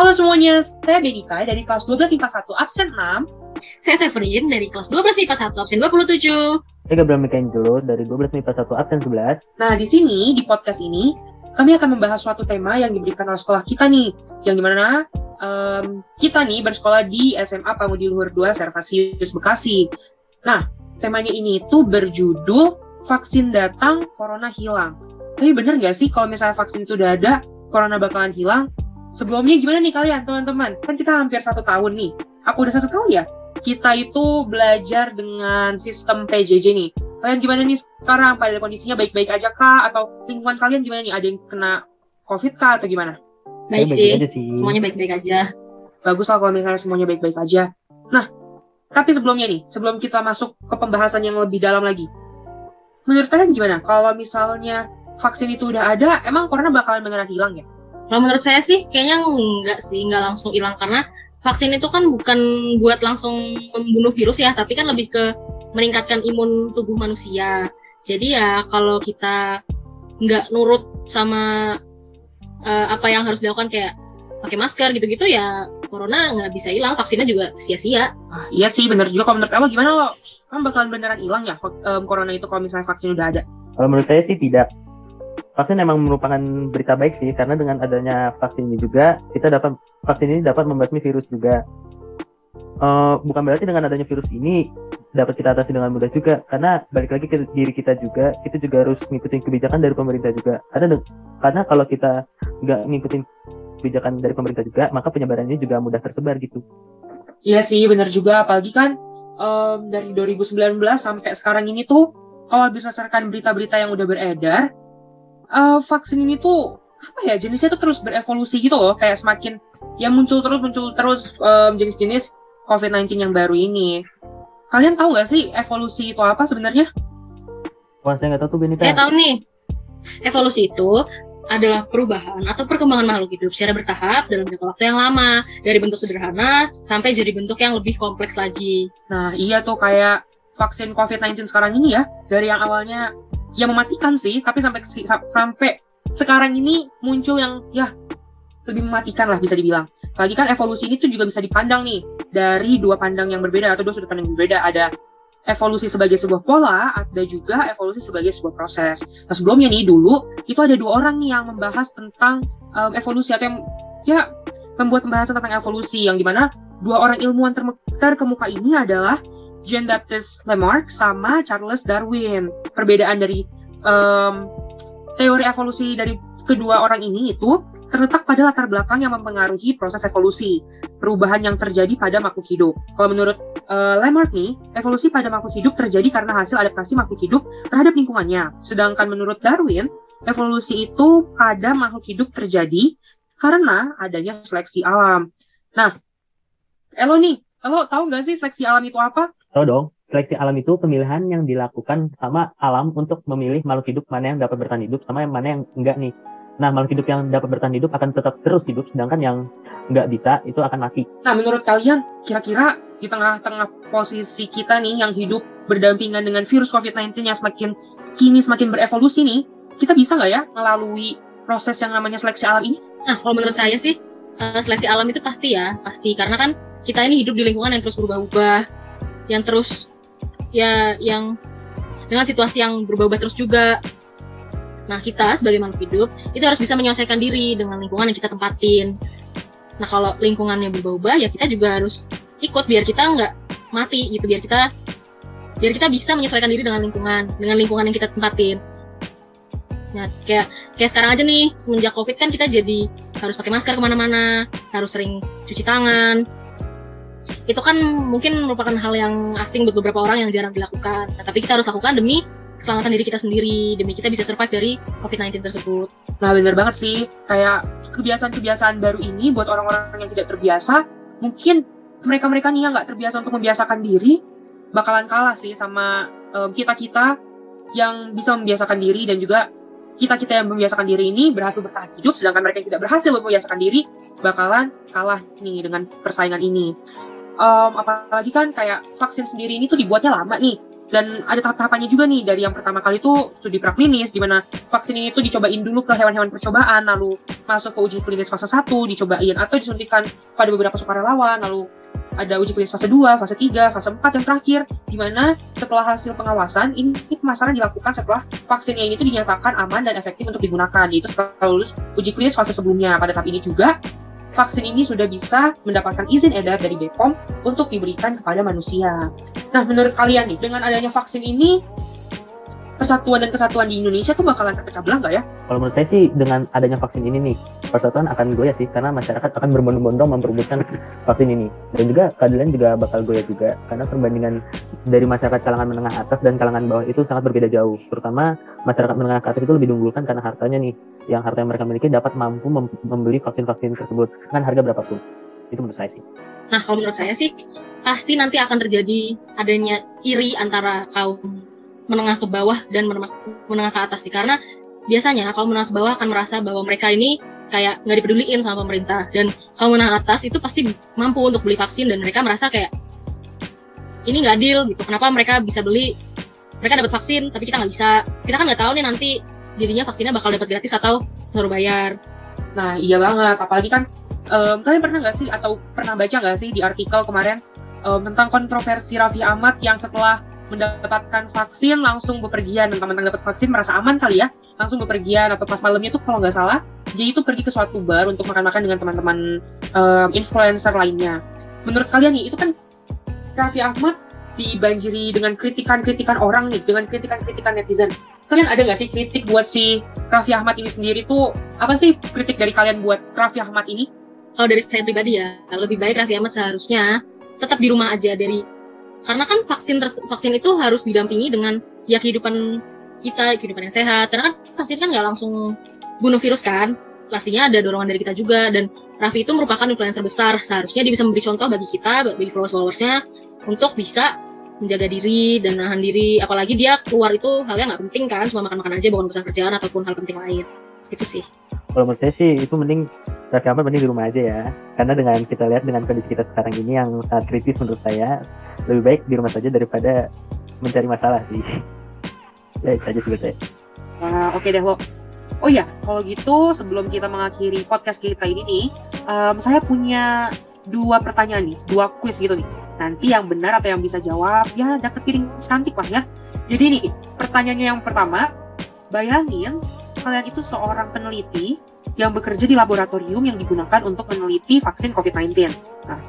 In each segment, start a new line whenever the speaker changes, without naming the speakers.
Halo semuanya, saya Benika dari kelas 12 MIPA 1 absen 6.
Saya Severin dari kelas 12 MIPA 1 absen 27.
Saya Gabriel Mikaangelo dari 12 MIPA 1 absen 11.
Nah, di sini, di podcast ini, kami akan membahas suatu tema yang diberikan oleh sekolah kita nih, yang di mana um, kita nih bersekolah di SMA Pamudi Luhur 2 Servasius Bekasi. Nah, temanya ini itu berjudul Vaksin Datang, Corona Hilang. Tapi bener nggak sih kalau misalnya vaksin itu udah ada, Corona bakalan hilang? Sebelumnya gimana nih kalian teman-teman? Kan kita hampir satu tahun nih. Aku udah satu tahun ya? Kita itu belajar dengan sistem PJJ nih. Kalian gimana nih sekarang? Pada kondisinya baik-baik aja kah? Atau lingkungan kalian gimana nih? Ada yang kena COVID kah atau gimana?
Baik, sih. sih. Semuanya baik-baik aja.
Bagus lah kalau misalnya semuanya baik-baik aja. Nah, tapi sebelumnya nih, sebelum kita masuk ke pembahasan yang lebih dalam lagi. Menurut kalian gimana? Kalau misalnya vaksin itu udah ada, emang corona bakalan beneran hilang ya?
Kalau menurut saya sih kayaknya enggak sih, enggak langsung hilang karena vaksin itu kan bukan buat langsung membunuh virus ya, tapi kan lebih ke meningkatkan imun tubuh manusia. Jadi ya kalau kita nggak nurut sama uh, apa yang harus dilakukan kayak pakai masker gitu-gitu ya corona nggak bisa hilang, vaksinnya juga sia-sia.
Ah, iya sih, bener juga. Kalau menurut kamu gimana lo? Kan bakalan beneran hilang ya um, corona itu kalau misalnya vaksin udah ada?
Kalau menurut saya sih tidak vaksin memang merupakan berita baik sih karena dengan adanya vaksin ini juga kita dapat vaksin ini dapat membasmi virus juga. Uh, bukan berarti dengan adanya virus ini dapat kita atasi dengan mudah juga karena balik lagi ke diri kita juga kita juga harus ngikutin kebijakan dari pemerintah juga. Karena karena kalau kita nggak ngikutin kebijakan dari pemerintah juga maka penyebarannya juga mudah tersebar gitu.
Iya sih benar juga. Apalagi kan um, dari 2019 sampai sekarang ini tuh kalau berdasarkan berita-berita yang udah beredar uh, vaksin ini tuh apa ya jenisnya tuh terus berevolusi gitu loh kayak semakin ya muncul terus muncul terus um, jenis-jenis COVID-19 yang baru ini. Kalian tahu gak sih evolusi itu apa sebenarnya?
Wah saya nggak tahu tuh Benita.
Saya tahu nih. Evolusi itu adalah perubahan atau perkembangan makhluk hidup secara bertahap dalam jangka waktu yang lama dari bentuk sederhana sampai jadi bentuk yang lebih kompleks lagi.
Nah iya tuh kayak vaksin COVID-19 sekarang ini ya dari yang awalnya ya mematikan sih tapi sampai sampai sekarang ini muncul yang ya lebih mematikan lah bisa dibilang. Lagi kan evolusi ini tuh juga bisa dipandang nih dari dua pandang yang berbeda atau dua sudut pandang yang berbeda. Ada evolusi sebagai sebuah pola ada juga evolusi sebagai sebuah proses. Nah sebelumnya nih dulu itu ada dua orang nih yang membahas tentang um, evolusi atau yang ya membuat pembahasan tentang evolusi yang di mana dua orang ilmuwan terkemuka ini adalah Jean Baptiste Lamarck sama Charles Darwin. Perbedaan dari um, teori evolusi dari kedua orang ini itu terletak pada latar belakang yang mempengaruhi proses evolusi, perubahan yang terjadi pada makhluk hidup. Kalau menurut uh, Lamarck nih, evolusi pada makhluk hidup terjadi karena hasil adaptasi makhluk hidup terhadap lingkungannya. Sedangkan menurut Darwin, evolusi itu pada makhluk hidup terjadi karena adanya seleksi alam. Nah, Elo nih, Elo tahu nggak sih seleksi alam itu apa?
Tahu dong, seleksi alam itu pemilihan yang dilakukan sama alam untuk memilih makhluk hidup mana yang dapat bertahan hidup sama yang mana yang enggak nih. Nah, makhluk hidup yang dapat bertahan hidup akan tetap terus hidup, sedangkan yang nggak bisa itu akan mati.
Nah, menurut kalian, kira-kira di tengah-tengah posisi kita nih yang hidup berdampingan dengan virus COVID-19 yang semakin kini semakin berevolusi nih, kita bisa nggak ya melalui proses yang namanya seleksi alam ini?
Nah, kalau menurut saya sih, eh, seleksi alam itu pasti ya, pasti. Karena kan kita ini hidup di lingkungan yang terus berubah-ubah, yang terus ya yang dengan situasi yang berubah-ubah terus juga. Nah, kita sebagai makhluk hidup itu harus bisa menyelesaikan diri dengan lingkungan yang kita tempatin. Nah, kalau lingkungannya berubah-ubah ya kita juga harus ikut biar kita nggak mati gitu, biar kita biar kita bisa menyesuaikan diri dengan lingkungan, dengan lingkungan yang kita tempatin. Nah, kayak kayak sekarang aja nih semenjak covid kan kita jadi harus pakai masker ke mana-mana, harus sering cuci tangan, itu kan mungkin merupakan hal yang asing buat beberapa orang yang jarang dilakukan. Nah, tapi kita harus lakukan demi keselamatan diri kita sendiri, demi kita bisa survive dari COVID-19 tersebut.
Nah, bener banget sih. Kayak kebiasaan-kebiasaan baru ini buat orang-orang yang tidak terbiasa, mungkin mereka-mereka nih yang nggak terbiasa untuk membiasakan diri, bakalan kalah sih sama kita-kita um, yang bisa membiasakan diri dan juga kita-kita yang membiasakan diri ini berhasil bertahan hidup, sedangkan mereka yang tidak berhasil membiasakan diri bakalan kalah nih dengan persaingan ini um, apalagi kan kayak vaksin sendiri ini tuh dibuatnya lama nih. Dan ada tahap-tahapannya juga nih. Dari yang pertama kali itu studi praklinis di mana vaksin ini tuh dicobain dulu ke hewan-hewan percobaan lalu masuk ke uji klinis fase 1 dicobain. Atau disuntikan pada beberapa sukarelawan lalu ada uji klinis fase 2, fase 3, fase 4 yang terakhir di mana setelah hasil pengawasan ini pemasaran dilakukan setelah vaksinnya ini tuh dinyatakan aman dan efektif untuk digunakan. Yaitu setelah lulus uji klinis fase sebelumnya. Pada tahap ini juga vaksin ini sudah bisa mendapatkan izin edar dari BPOM untuk diberikan kepada manusia. Nah, menurut kalian nih, dengan adanya vaksin ini, persatuan dan kesatuan di Indonesia tuh bakalan terpecah belah nggak ya?
Kalau menurut saya sih dengan adanya vaksin ini nih, persatuan akan goyah sih karena masyarakat akan berbondong-bondong memperebutkan vaksin ini. Dan juga keadilan juga bakal goyah juga karena perbandingan dari masyarakat kalangan menengah atas dan kalangan bawah itu sangat berbeda jauh. Terutama masyarakat menengah atas itu lebih diunggulkan karena hartanya nih, yang harta yang mereka miliki dapat mampu mem membeli vaksin-vaksin tersebut. Dengan harga berapapun. Itu menurut saya sih.
Nah, kalau menurut saya sih pasti nanti akan terjadi adanya iri antara kaum menengah ke bawah dan menengah ke atas nih karena biasanya kalau menengah ke bawah akan merasa bahwa mereka ini kayak nggak dipeduliin sama pemerintah. Dan kalau menengah atas itu pasti mampu untuk beli vaksin dan mereka merasa kayak ini nggak adil gitu. Kenapa mereka bisa beli? Mereka dapat vaksin tapi kita nggak bisa. Kita kan nggak tahu nih nanti jadinya vaksinnya bakal dapat gratis atau suruh bayar.
Nah iya banget. Apalagi kan um, kalian pernah nggak sih atau pernah baca nggak sih di artikel kemarin um, tentang kontroversi Raffi Ahmad yang setelah mendapatkan vaksin langsung bepergian mentang-mentang dapat vaksin merasa aman kali ya langsung bepergian atau pas malamnya tuh kalau nggak salah dia itu pergi ke suatu bar untuk makan-makan dengan teman-teman um, influencer lainnya. Menurut kalian nih itu kan Raffi Ahmad dibanjiri dengan kritikan-kritikan orang nih dengan kritikan-kritikan netizen kalian ada nggak sih kritik buat si Raffi Ahmad ini sendiri tuh? Apa sih kritik dari kalian buat Raffi Ahmad ini?
Kalau dari saya pribadi ya. Lebih baik Raffi Ahmad seharusnya tetap di rumah aja dari karena kan vaksin vaksin itu harus didampingi dengan ya kehidupan kita kehidupan yang sehat. Karena kan vaksin kan nggak langsung bunuh virus kan? Pastinya ada dorongan dari kita juga. Dan Raffi itu merupakan influencer besar. Seharusnya dia bisa memberi contoh bagi kita bagi followers followersnya untuk bisa menjaga diri dan nahan diri. Apalagi dia keluar itu hal yang nggak penting kan cuma makan-makan aja bukan urusan kerjaan ataupun hal penting lain. Itu sih.
Kalau menurut saya sih itu mending Raffi Ahmad mending di rumah aja ya. Karena dengan kita lihat dengan kondisi kita sekarang ini yang sangat kritis menurut saya lebih baik di rumah saja daripada mencari masalah sih. Ya itu aja sih saya.
Wah, oke okay deh lo oh ya kalau gitu sebelum kita mengakhiri podcast kita ini nih um, saya punya dua pertanyaan nih dua quiz gitu nih nanti yang benar atau yang bisa jawab ya dapat piring cantik lah ya jadi nih pertanyaannya yang pertama bayangin kalian itu seorang peneliti yang bekerja di laboratorium yang digunakan untuk meneliti vaksin COVID-19. Nah,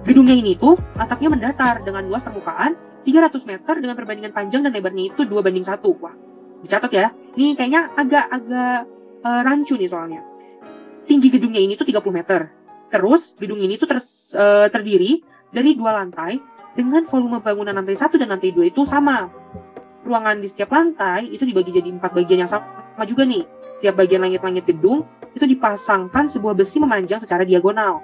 Gedungnya ini tuh atapnya mendatar dengan luas permukaan 300 meter dengan perbandingan panjang dan lebarnya itu 2 banding 1. Wah, dicatat ya. Ini kayaknya agak-agak uh, rancu nih soalnya. Tinggi gedungnya ini tuh 30 meter. Terus gedung ini tuh ter, uh, terdiri dari dua lantai dengan volume bangunan lantai 1 dan lantai 2 itu sama. Ruangan di setiap lantai itu dibagi jadi empat bagian yang sama juga nih. Tiap bagian langit-langit gedung itu dipasangkan sebuah besi memanjang secara diagonal.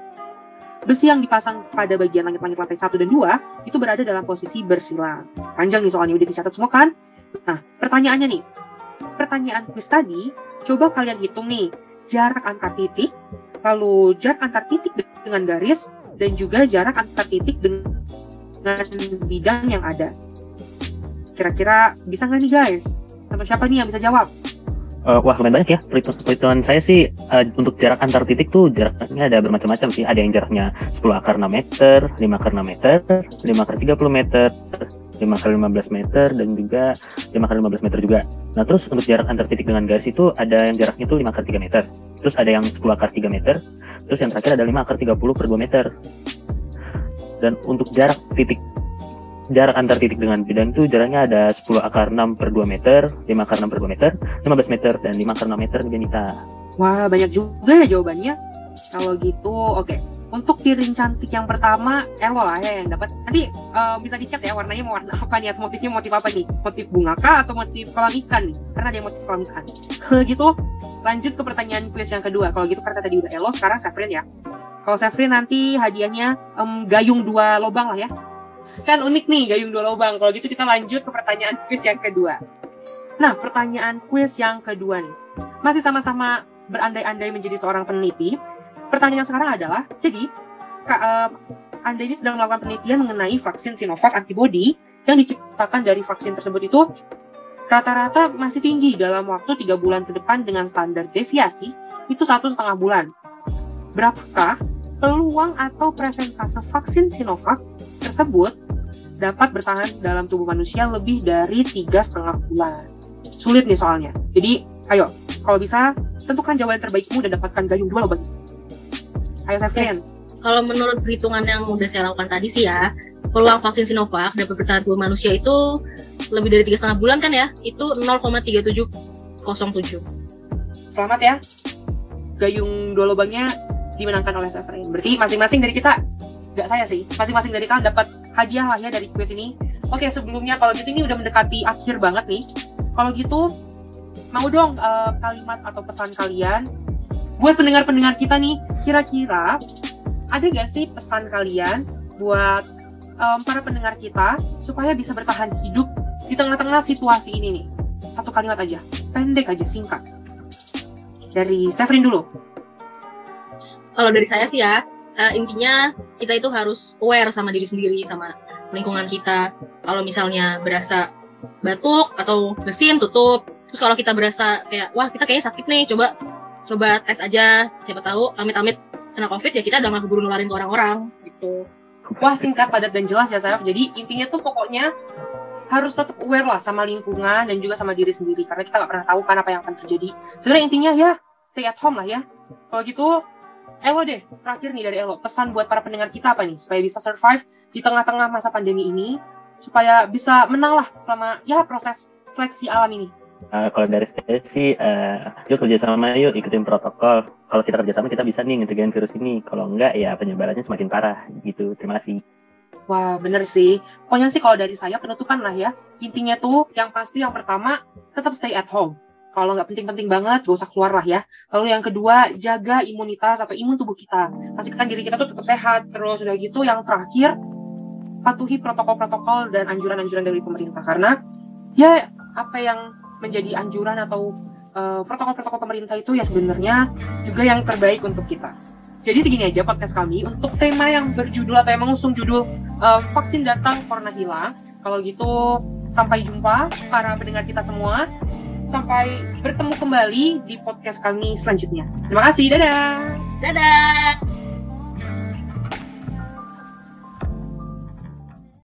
Besi yang dipasang pada bagian langit-langit lantai 1 dan 2 itu berada dalam posisi bersilang. Panjang nih soalnya udah dicatat semua kan? Nah, pertanyaannya nih. Pertanyaan quiz tadi, coba kalian hitung nih jarak antar titik, lalu jarak antar titik dengan garis, dan juga jarak antar titik dengan bidang yang ada. Kira-kira bisa nggak nih guys? Atau siapa nih yang bisa jawab?
Uh, wah lumayan banyak ya perhitungan saya sih uh, untuk jarak antar titik tuh jaraknya ada bermacam-macam sih ada yang jaraknya 10 akar 6 meter 5 akar 6 meter 5 akar 30 meter 5 kali 15 meter dan juga 5 kali 15 meter juga nah terus untuk jarak antar titik dengan garis itu ada yang jaraknya tuh 5 akar 3 meter terus ada yang 10 akar 3 meter terus yang terakhir ada 5 akar 30 per 2 meter dan untuk jarak titik jarak antar titik dengan bidang itu jaraknya ada 10 akar 6 per 2 meter, 5 akar 6 per 2 meter, 15 meter, dan 5 akar 6 meter Benita.
Wah, banyak juga ya jawabannya. Kalau gitu, oke. Okay. Untuk piring cantik yang pertama, Elo lah ya yang dapat. Nanti uh, bisa dicat ya warnanya mau warna apa nih, atau motifnya motif apa nih? Motif bunga kah atau motif kolam ikan nih? Karena yang motif kolam ikan. Gitu, lanjut ke pertanyaan quiz yang kedua. Kalau gitu karena tadi udah Elo, sekarang Sefrin ya. Kalau Sefrin nanti hadiahnya um, gayung dua lobang lah ya Kan unik nih gayung dua lubang. Kalau gitu kita lanjut ke pertanyaan quiz yang kedua. Nah, pertanyaan quiz yang kedua nih. Masih sama-sama berandai-andai menjadi seorang peneliti. Pertanyaan sekarang adalah, jadi Kak, uh, Anda ini sedang melakukan penelitian mengenai vaksin Sinovac antibody yang diciptakan dari vaksin tersebut itu rata-rata masih tinggi dalam waktu tiga bulan ke depan dengan standar deviasi itu satu setengah bulan. Berapakah peluang atau presentase vaksin Sinovac tersebut dapat bertahan dalam tubuh manusia lebih dari tiga setengah bulan? Sulit nih soalnya. Jadi, ayo, kalau bisa tentukan jawaban terbaikmu dan dapatkan gayung dua lubang. Ayo, Sefrian.
Kalau menurut perhitungan yang udah saya lakukan tadi sih ya, peluang vaksin Sinovac dapat bertahan tubuh manusia itu lebih dari tiga setengah bulan kan ya? Itu 0,3707.
Selamat ya. Gayung dua lubangnya dimenangkan oleh Severin. Berarti masing-masing dari kita, nggak saya sih, masing-masing dari kalian dapat hadiah lah ya dari kuis ini. Oke, sebelumnya kalau gitu ini udah mendekati akhir banget nih. Kalau gitu, mau dong uh, kalimat atau pesan kalian buat pendengar-pendengar kita nih, kira-kira ada gak sih pesan kalian buat um, para pendengar kita supaya bisa bertahan hidup di tengah-tengah situasi ini nih? Satu kalimat aja, pendek aja, singkat. Dari Severin dulu.
Kalau dari saya sih ya, uh, intinya kita itu harus aware sama diri sendiri, sama lingkungan kita. Kalau misalnya berasa batuk atau bersin, tutup. Terus kalau kita berasa kayak, wah kita kayaknya sakit nih, coba coba tes aja siapa tahu amit-amit kena covid ya kita udah gak keburu nularin ke orang-orang gitu.
Wah singkat padat dan jelas ya Sayaf jadi intinya tuh pokoknya harus tetap aware lah sama lingkungan dan juga sama diri sendiri karena kita nggak pernah tahu kan apa yang akan terjadi. Sebenarnya intinya ya stay at home lah ya. Kalau gitu Elo deh terakhir nih dari Elo pesan buat para pendengar kita apa nih supaya bisa survive di tengah-tengah masa pandemi ini supaya bisa menang lah selama ya proses seleksi alam ini
Uh, kalau dari saya sih, uh, yuk kerjasama yuk ikutin protokol. Kalau kita kerjasama kita bisa nih ngejagaan virus ini. Kalau enggak ya penyebarannya semakin parah gitu. Terima kasih.
Wah bener sih. Pokoknya sih kalau dari saya penutupan lah ya. Intinya tuh yang pasti yang pertama tetap stay at home. Kalau nggak penting-penting banget, gak usah keluar lah ya. Lalu yang kedua, jaga imunitas atau imun tubuh kita. Pastikan diri kita tuh tetap sehat. Terus udah gitu, yang terakhir, patuhi protokol-protokol dan anjuran-anjuran dari pemerintah. Karena ya apa yang menjadi anjuran atau protokol protokol-protokol pemerintah itu ya sebenarnya juga yang terbaik untuk kita. Jadi segini aja podcast kami untuk tema yang berjudul atau yang mengusung judul um, vaksin datang corona hilang. Kalau gitu sampai jumpa para pendengar kita semua. Sampai bertemu kembali di podcast kami selanjutnya. Terima kasih, dadah.
Dadah.